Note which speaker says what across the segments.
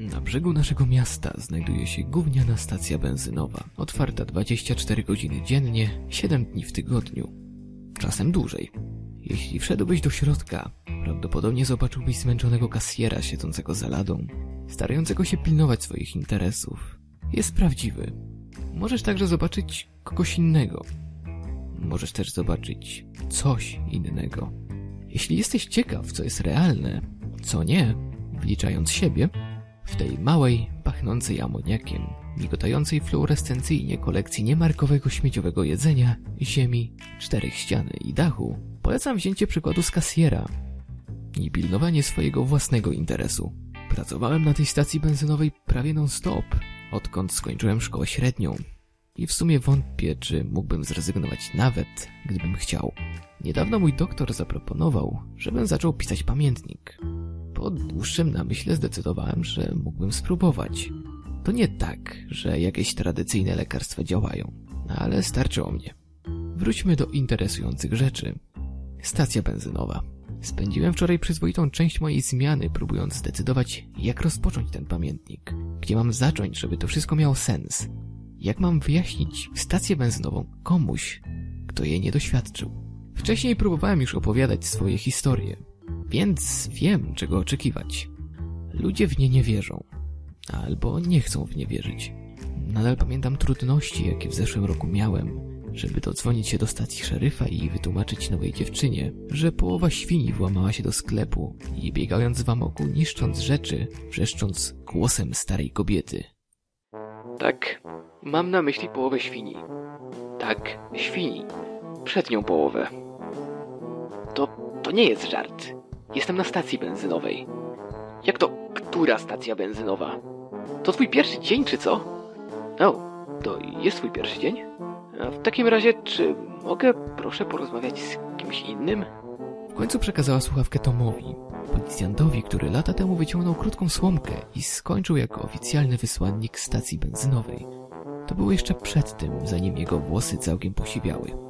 Speaker 1: Na brzegu naszego miasta znajduje się gówniana stacja benzynowa, otwarta 24 godziny dziennie, 7 dni w tygodniu. Czasem dłużej. Jeśli wszedłbyś do środka, prawdopodobnie zobaczyłbyś zmęczonego kasjera siedzącego za ladą, starającego się pilnować swoich interesów. Jest prawdziwy. Możesz także zobaczyć kogoś innego. Możesz też zobaczyć coś innego. Jeśli jesteś ciekaw, co jest realne, co nie, wliczając siebie, w tej małej, pachnącej amoniakiem, migotającej fluorescencyjnie kolekcji niemarkowego śmieciowego jedzenia, ziemi, czterech ścian i dachu, polecam wzięcie przykładu z kasjera i pilnowanie swojego własnego interesu. Pracowałem na tej stacji benzynowej prawie non-stop, odkąd skończyłem szkołę średnią. I w sumie wątpię, czy mógłbym zrezygnować nawet, gdybym chciał. Niedawno mój doktor zaproponował, żebym zaczął pisać pamiętnik. Po dłuższym namyśle zdecydowałem, że mógłbym spróbować. To nie tak, że jakieś tradycyjne lekarstwa działają, ale starczy o mnie. Wróćmy do interesujących rzeczy. Stacja benzynowa. Spędziłem wczoraj przyzwoitą część mojej zmiany, próbując zdecydować, jak rozpocząć ten pamiętnik. Gdzie mam zacząć, żeby to wszystko miało sens. Jak mam wyjaśnić stację benzynową komuś, kto jej nie doświadczył. Wcześniej próbowałem już opowiadać swoje historie, więc wiem, czego oczekiwać. Ludzie w nie nie wierzą, albo nie chcą w nie wierzyć. Nadal pamiętam trudności, jakie w zeszłym roku miałem, żeby dodzwonić się do stacji szeryfa i wytłumaczyć nowej dziewczynie, że połowa świni włamała się do sklepu i biegając w amoku, niszcząc rzeczy, wrzeszcząc głosem starej kobiety. Tak, mam na myśli połowę świni. Tak, świni. Przednią połowę. To, to nie jest żart. Jestem na stacji benzynowej. Jak to, która stacja benzynowa? To twój pierwszy dzień, czy co? O, to jest twój pierwszy dzień? A w takim razie, czy mogę proszę porozmawiać z kimś innym? W końcu przekazała słuchawkę Tomowi, policjantowi, który lata temu wyciągnął krótką słomkę i skończył jako oficjalny wysłannik stacji benzynowej. To było jeszcze przed tym, zanim jego włosy całkiem posiwiały.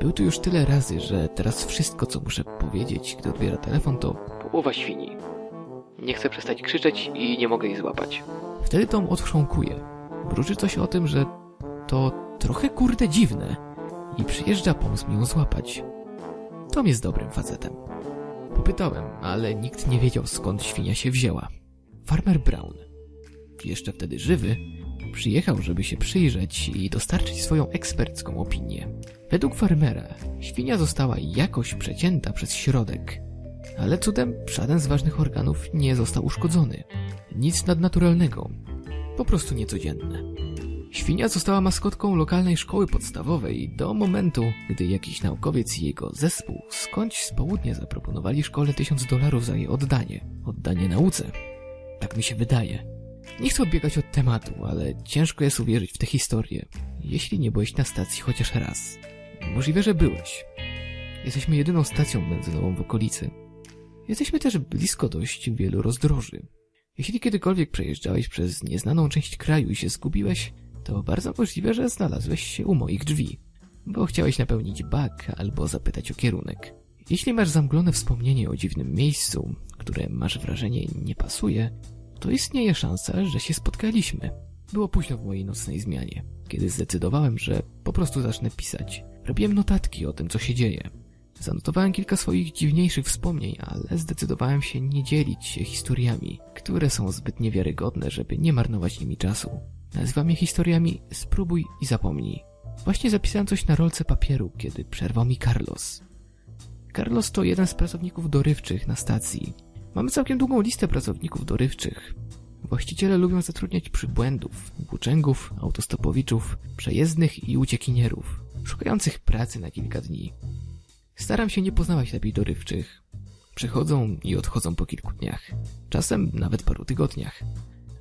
Speaker 1: Był tu już tyle razy, że teraz wszystko, co muszę powiedzieć, gdy odbiera telefon, to połowa świni. Nie chcę przestać krzyczeć i nie mogę jej złapać. Wtedy Tom odchrząkuje. Mruczy coś o tym, że to trochę kurde dziwne i przyjeżdża pomóc mi ją złapać. Tom jest dobrym facetem. Popytałem, ale nikt nie wiedział skąd świnia się wzięła. Farmer Brown, jeszcze wtedy żywy, przyjechał, żeby się przyjrzeć i dostarczyć swoją ekspercką opinię. Według farmera świnia została jakoś przecięta przez środek, ale cudem żaden z ważnych organów nie został uszkodzony. Nic nadnaturalnego, po prostu niecodzienne. Świnia została maskotką lokalnej szkoły podstawowej do momentu, gdy jakiś naukowiec i jego zespół skądś z południa zaproponowali szkole tysiąc dolarów za jej oddanie. Oddanie nauce. Tak mi się wydaje. Nie chcę odbiegać od tematu, ale ciężko jest uwierzyć w tę historię, jeśli nie byłeś na stacji chociaż raz. Możliwe, że byłeś. Jesteśmy jedyną stacją benzynową w okolicy. Jesteśmy też blisko dość wielu rozdroży. Jeśli kiedykolwiek przejeżdżałeś przez nieznaną część kraju i się zgubiłeś, to bardzo możliwe, że znalazłeś się u moich drzwi, bo chciałeś napełnić bak albo zapytać o kierunek. Jeśli masz zamglone wspomnienie o dziwnym miejscu, które masz wrażenie nie pasuje, to istnieje szansa, że się spotkaliśmy. Było późno w mojej nocnej zmianie, kiedy zdecydowałem, że po prostu zacznę pisać. Robiłem notatki o tym, co się dzieje. Zanotowałem kilka swoich dziwniejszych wspomnień, ale zdecydowałem się nie dzielić się historiami, które są zbyt niewiarygodne, żeby nie marnować nimi czasu. Nazywam je historiami Spróbuj i zapomnij. Właśnie zapisałem coś na rolce papieru, kiedy przerwał mi Carlos. Carlos to jeden z pracowników dorywczych na stacji. Mamy całkiem długą listę pracowników dorywczych. Właściciele lubią zatrudniać przybłędów, włóczęgów, autostopowiczów, przejezdnych i uciekinierów, szukających pracy na kilka dni. Staram się nie poznawać lepiej dorywczych. Przychodzą i odchodzą po kilku dniach, czasem nawet paru tygodniach.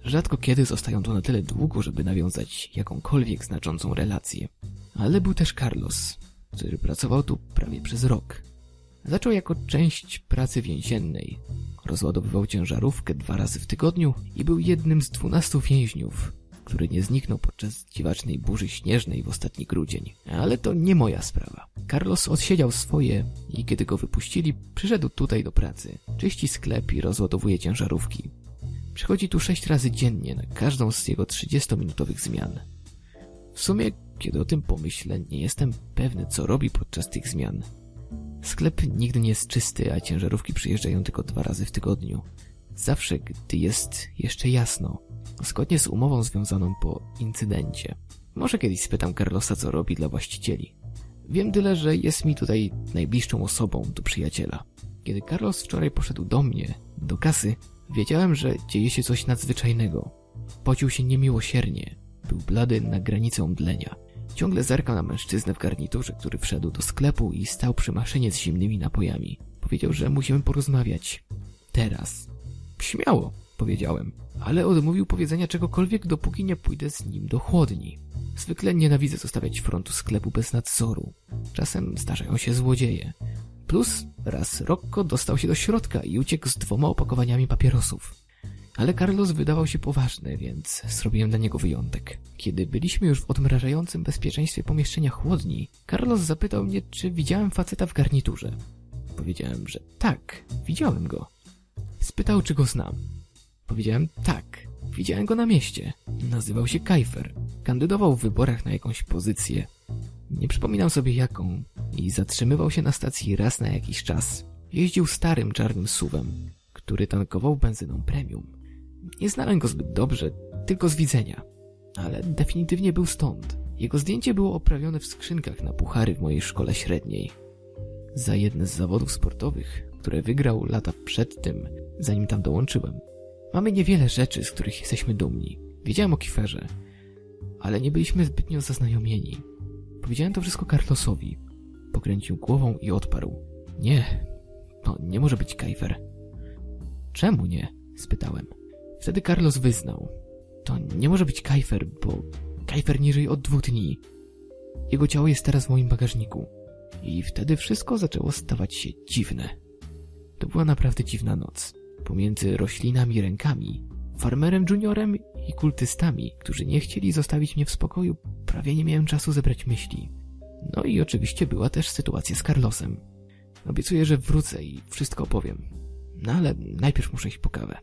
Speaker 1: Rzadko kiedy zostają tu na tyle długo, żeby nawiązać jakąkolwiek znaczącą relację. Ale był też Carlos, który pracował tu prawie przez rok. Zaczął jako część pracy więziennej. Rozładowywał ciężarówkę dwa razy w tygodniu i był jednym z dwunastu więźniów, który nie zniknął podczas dziwacznej burzy śnieżnej w ostatni grudzień. Ale to nie moja sprawa. Carlos odsiedział swoje i kiedy go wypuścili, przyszedł tutaj do pracy. Czyści sklep i rozładowuje ciężarówki. Przychodzi tu sześć razy dziennie na każdą z jego 30-minutowych zmian. W sumie, kiedy o tym pomyślę, nie jestem pewny, co robi podczas tych zmian. Sklep nigdy nie jest czysty, a ciężarówki przyjeżdżają tylko dwa razy w tygodniu. Zawsze, gdy jest jeszcze jasno, zgodnie z umową związaną po incydencie. Może kiedyś spytam Carlosa, co robi dla właścicieli. Wiem tyle, że jest mi tutaj najbliższą osobą do przyjaciela. Kiedy Carlos wczoraj poszedł do mnie, do kasy, wiedziałem, że dzieje się coś nadzwyczajnego. Pocił się niemiłosiernie. Był blady na granicę omdlenia. Ciągle zerkał na mężczyznę w garniturze, który wszedł do sklepu i stał przy maszynie z zimnymi napojami. Powiedział, że musimy porozmawiać. Teraz. Śmiało, powiedziałem, ale odmówił powiedzenia czegokolwiek, dopóki nie pójdę z nim do chłodni. Zwykle nienawidzę zostawiać frontu sklepu bez nadzoru. Czasem zdarzają się złodzieje. Plus raz Rocco dostał się do środka i uciekł z dwoma opakowaniami papierosów. Ale Carlos wydawał się poważny, więc zrobiłem dla niego wyjątek. Kiedy byliśmy już w odmrażającym bezpieczeństwie pomieszczenia chłodni, Carlos zapytał mnie, czy widziałem faceta w garniturze. Powiedziałem, że tak, widziałem go. Spytał, czy go znam. Powiedziałem tak, widziałem go na mieście. Nazywał się Kajfer. Kandydował w wyborach na jakąś pozycję. Nie przypominam sobie jaką i zatrzymywał się na stacji raz na jakiś czas. Jeździł starym czarnym suwem, który tankował benzyną premium. Nie znałem go zbyt dobrze, tylko z widzenia. Ale definitywnie był stąd. Jego zdjęcie było oprawione w skrzynkach na puchary w mojej szkole średniej. Za jedne z zawodów sportowych, które wygrał lata przed tym, zanim tam dołączyłem. Mamy niewiele rzeczy, z których jesteśmy dumni. Wiedziałem o Kiferze, ale nie byliśmy zbytnio zaznajomieni. Powiedziałem to wszystko Carlosowi. Pokręcił głową i odparł. Nie, to nie może być Kajfer. Czemu nie? spytałem. Wtedy Carlos wyznał. To nie może być Kajfer, bo Kajfer nie żyje od dwóch dni. Jego ciało jest teraz w moim bagażniku. I wtedy wszystko zaczęło stawać się dziwne. To była naprawdę dziwna noc. Pomiędzy roślinami rękami, farmerem juniorem i kultystami, którzy nie chcieli zostawić mnie w spokoju, prawie nie miałem czasu zebrać myśli. No i oczywiście była też sytuacja z Carlosem. Obiecuję, że wrócę i wszystko opowiem. No ale najpierw muszę iść po kawę.